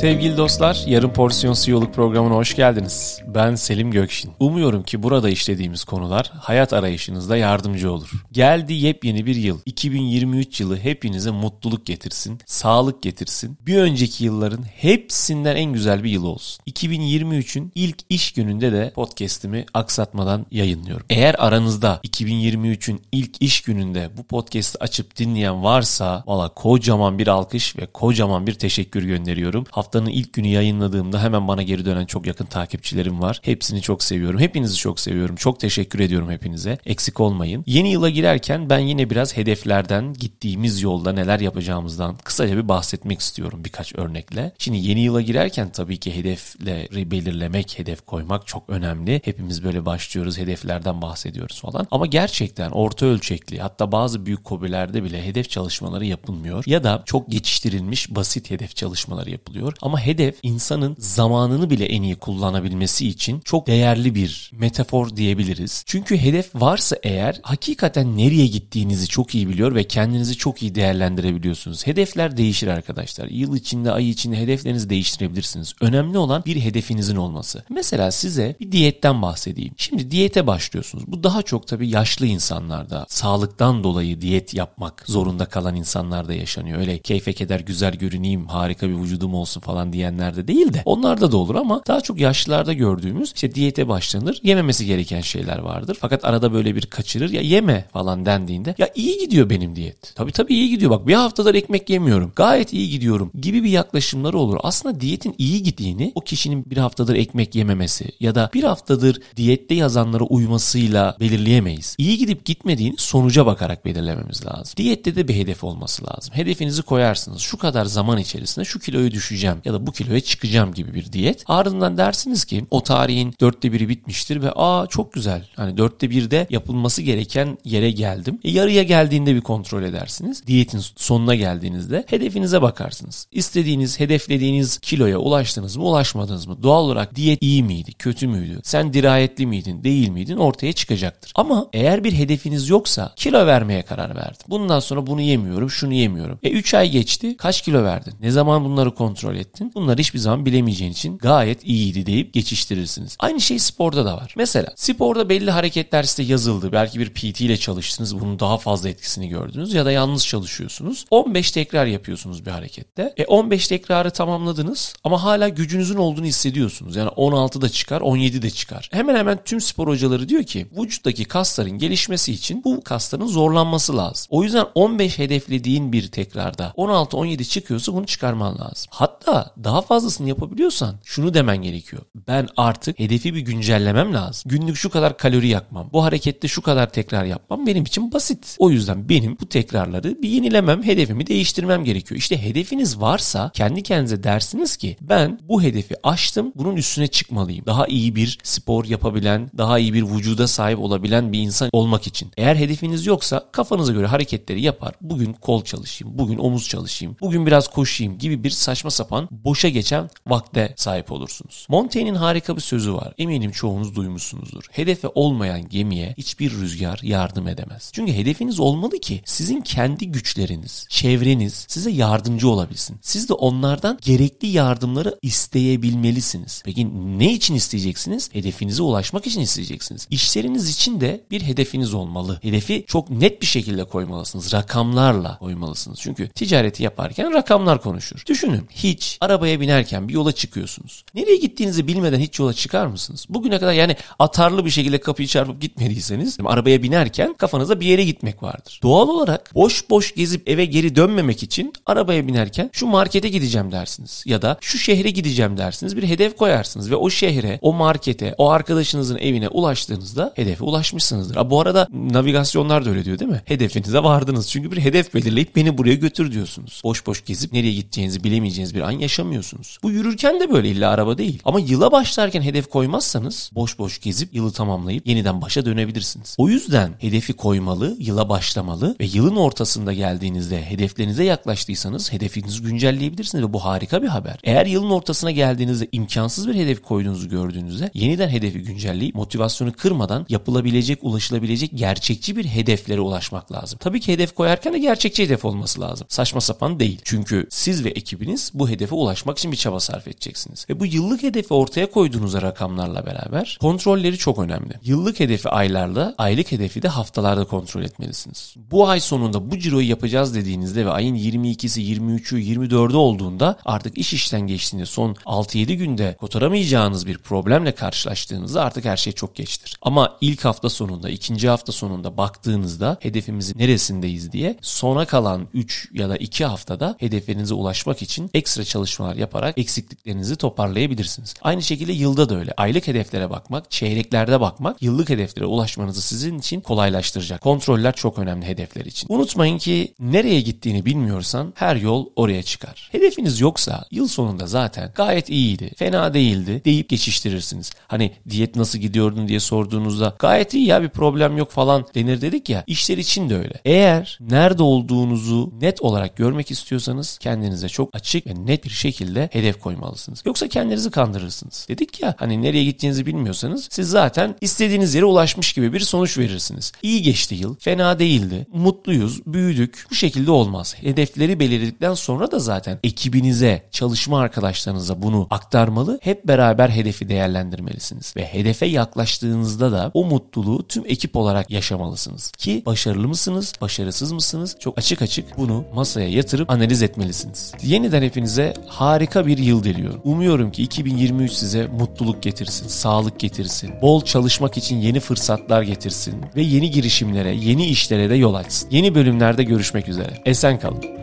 Sevgili dostlar, Yarım Porsiyon CEO'luk programına hoş geldiniz. Ben Selim Gökşin. Umuyorum ki burada işlediğimiz konular hayat arayışınızda yardımcı olur. Geldi yepyeni bir yıl. 2023 yılı hepinize mutluluk getirsin, sağlık getirsin. Bir önceki yılların hepsinden en güzel bir yıl olsun. 2023'ün ilk iş gününde de podcast'imi aksatmadan yayınlıyorum. Eğer aranızda 2023'ün ilk iş gününde bu podcast'ı açıp dinleyen varsa valla kocaman bir alkış ve kocaman bir teşekkür gönderiyorum. Haftanın ilk günü yayınladığımda hemen bana geri dönen çok yakın takipçilerim var. Hepsini çok seviyorum. Hepinizi çok seviyorum. Çok teşekkür ediyorum hepinize. Eksik olmayın. Yeni yıla girerken ben yine biraz hedeflerden, gittiğimiz yolda neler yapacağımızdan kısaca bir bahsetmek istiyorum birkaç örnekle. Şimdi yeni yıla girerken tabii ki hedefleri belirlemek, hedef koymak çok önemli. Hepimiz böyle başlıyoruz, hedeflerden bahsediyoruz falan. Ama gerçekten orta ölçekli hatta bazı büyük kobilerde bile hedef çalışmaları yapılmıyor. Ya da çok geçiştirilmiş basit hedef çalışmaları yapılıyor. Ama hedef insanın zamanını bile en iyi kullanabilmesi için çok değerli bir metafor diyebiliriz. Çünkü hedef varsa eğer hakikaten nereye gittiğinizi çok iyi biliyor ve kendinizi çok iyi değerlendirebiliyorsunuz. Hedefler değişir arkadaşlar. Yıl içinde, ay içinde hedeflerinizi değiştirebilirsiniz. Önemli olan bir hedefinizin olması. Mesela size bir diyetten bahsedeyim. Şimdi diyete başlıyorsunuz. Bu daha çok tabii yaşlı insanlarda, sağlıktan dolayı diyet yapmak zorunda kalan insanlarda yaşanıyor. Öyle keyfe keder güzel görüneyim, harika bir vücudum olsun falan diyenlerde değil de onlarda da olur ama daha çok yaşlılarda gördüğümüz işte diyete başlanır. Yememesi gereken şeyler vardır. Fakat arada böyle bir kaçırır ya yeme falan dendiğinde ya iyi gidiyor benim diyet. Tabii tabii iyi gidiyor bak bir haftadır ekmek yemiyorum. Gayet iyi gidiyorum gibi bir yaklaşımları olur. Aslında diyetin iyi gittiğini o kişinin bir haftadır ekmek yememesi ya da bir haftadır diyette yazanlara uymasıyla belirleyemeyiz. İyi gidip gitmediğini sonuca bakarak belirlememiz lazım. Diyette de bir hedef olması lazım. Hedefinizi koyarsınız. Şu kadar zaman içerisinde şu kiloyu düşeceğim ya da bu kiloya çıkacağım gibi bir diyet. Ardından dersiniz ki o tarihin dörtte biri bitmiştir ve aa çok güzel. Hani dörtte birde yapılması gereken yere geldim. E, yarıya geldiğinde bir kontrol edersiniz. Diyetin sonuna geldiğinizde hedefinize bakarsınız. İstediğiniz, hedeflediğiniz kiloya ulaştınız mı, ulaşmadınız mı? Doğal olarak diyet iyi miydi, kötü müydü? Sen dirayetli miydin, değil miydin? Ortaya çıkacaktır. Ama eğer bir hedefiniz yoksa kilo vermeye karar verdim. Bundan sonra bunu yemiyorum, şunu yemiyorum. E 3 ay geçti. Kaç kilo verdin? Ne zaman bunları kontrol ettin? Bunları hiçbir zaman bilemeyeceğin için gayet iyiydi deyip geçiştirirsiniz. Aynı şey sporda da var. Mesela sporda belli hareketler size yazıldı. Belki bir PT ile çalıştınız. Bunun daha fazla etkisini gördünüz ya da yalnız çalışıyorsunuz. 15 tekrar yapıyorsunuz bir harekette. E 15 tekrarı tamamladınız ama hala gücünüzün olduğunu hissediyorsunuz. Yani 16 da çıkar, 17 de çıkar. Hemen hemen tüm spor hocaları diyor ki vücuttaki kasların gelişmesi için bu kasların zorlanması lazım. O yüzden 15 hedeflediğin bir tekrarda 16-17 çıkıyorsa bunu çıkarman lazım. Hatta daha fazlasını yapabiliyorsan şunu demen gerekiyor. Ben artık hedefi bir güncellemem lazım. Günlük şu kadar kalori yakmam. Bu harekette şu kadar tekrar yapmam benim için basit. O yüzden benim bu tekrarları bir yenilemem, hedefimi değiştirmem gerekiyor. İşte hedefiniz varsa kendi kendinize dersiniz ki ben bu hedefi aştım, bunun üstüne çıkmalıyım. Daha iyi bir spor yapabilen, daha iyi bir vücuda sahip olabilen bir insan olmak için. Eğer hedefiniz yoksa kafanıza göre hareketleri yapar. Bugün kol çalışayım, bugün omuz çalışayım, bugün biraz koşayım gibi bir saçma sapan boşa geçen vakte sahip olursunuz. Montaigne'in harika bir sözü var. Eminim çoğunuz duymuşsunuzdur. Hedefe olmayan gemiye hiçbir rüzgar yardım edemez. Çünkü hedefiniz olmalı ki sizin kendi güçleriniz, çevreniz size yardımcı olabilsin. Siz de onlardan gerekli yardımları isteyebilmelisiniz. Peki ne için isteyeceksiniz? Hedefinize ulaşmak için isteyeceksiniz. İşleriniz için de bir hedefiniz olmalı. Hedefi çok net bir şekilde koymalısınız. Rakamlarla koymalısınız. Çünkü ticareti yaparken rakamlar konuşur. Düşünün hiç arabaya binerken bir yola çıkıyorsunuz. Nereye gittiğinizi bilmeden hiç yola çıkar mısınız? Bugüne kadar yani atarlı bir şekilde kapıyı çarpıp gitmediyseniz arabaya binerken kafanızda bir yere gitmek vardır. Doğal olarak boş boş gezip eve geri dönmemek için arabaya binerken şu markete gideceğim dersiniz. Ya da şu şehre gideceğim dersiniz. Bir hedef koyarsınız ve o şehre, o markete, o arkadaşınızın evine ulaştığınızda hedefe ulaşmışsınızdır. Ha, bu arada navigasyonlar da öyle diyor değil mi? Hedefinize vardınız. Çünkü bir hedef belirleyip beni buraya götür diyorsunuz. Boş boş gezip nereye gideceğinizi bilemeyeceğiniz bir an yaşamıyorsunuz. Bu yürürken de böyle illa araba değil. Ama yıla başlarken hedef koymazsanız boş boş gezip yılı tamamlayıp yeniden başa dönebilirsiniz. O yüzden hedefi koymalı, yıla başlamalı ve yılın ortasında geldiğinizde hedeflerinize yaklaştıysanız hedefinizi güncelleyebilirsiniz ve bu harika bir haber. Eğer yılın ortasına geldiğinizde imkansız bir hedef koyduğunuzu gördüğünüzde yeniden hedefi güncelleyip motivasyonu kırmadan yapılabilecek, ulaşılabilecek gerçekçi bir hedeflere ulaşmak lazım. Tabii ki hedef koyarken de gerçekçi hedef olması lazım. Saçma sapan değil. Çünkü siz ve ekibiniz bu hedefe hedefe ulaşmak için bir çaba sarf edeceksiniz. Ve bu yıllık hedefi ortaya koyduğunuz rakamlarla beraber kontrolleri çok önemli. Yıllık hedefi aylarla, aylık hedefi de haftalarda kontrol etmelisiniz. Bu ay sonunda bu ciroyu yapacağız dediğinizde ve ayın 22'si, 23'ü, 24'ü olduğunda artık iş işten geçtiğinde son 6-7 günde kotaramayacağınız bir problemle karşılaştığınızda artık her şey çok geçtir. Ama ilk hafta sonunda, ikinci hafta sonunda baktığınızda hedefimizin neresindeyiz diye sona kalan 3 ya da 2 haftada hedeflerinize ulaşmak için ekstra çalışmalar yaparak eksikliklerinizi toparlayabilirsiniz. Aynı şekilde yılda da öyle. Aylık hedeflere bakmak, çeyreklerde bakmak yıllık hedeflere ulaşmanızı sizin için kolaylaştıracak. Kontroller çok önemli hedefler için. Unutmayın ki nereye gittiğini bilmiyorsan her yol oraya çıkar. Hedefiniz yoksa yıl sonunda zaten gayet iyiydi, fena değildi deyip geçiştirirsiniz. Hani diyet nasıl gidiyordun diye sorduğunuzda gayet iyi ya bir problem yok falan denir dedik ya. İşler için de öyle. Eğer nerede olduğunuzu net olarak görmek istiyorsanız kendinize çok açık ve net bir şekilde hedef koymalısınız. Yoksa kendinizi kandırırsınız. Dedik ya hani nereye gittiğinizi bilmiyorsanız siz zaten istediğiniz yere ulaşmış gibi bir sonuç verirsiniz. İyi geçti yıl, fena değildi, mutluyuz, büyüdük. Bu şekilde olmaz. Hedefleri belirledikten sonra da zaten ekibinize, çalışma arkadaşlarınıza bunu aktarmalı. Hep beraber hedefi değerlendirmelisiniz. Ve hedefe yaklaştığınızda da o mutluluğu tüm ekip olarak yaşamalısınız. Ki başarılı mısınız, başarısız mısınız? Çok açık açık bunu masaya yatırıp analiz etmelisiniz. Yeniden hepinize harika bir yıl diliyorum. Umuyorum ki 2023 size mutluluk getirsin, sağlık getirsin, bol çalışmak için yeni fırsatlar getirsin ve yeni girişimlere, yeni işlere de yol açsın. Yeni bölümlerde görüşmek üzere. Esen kalın.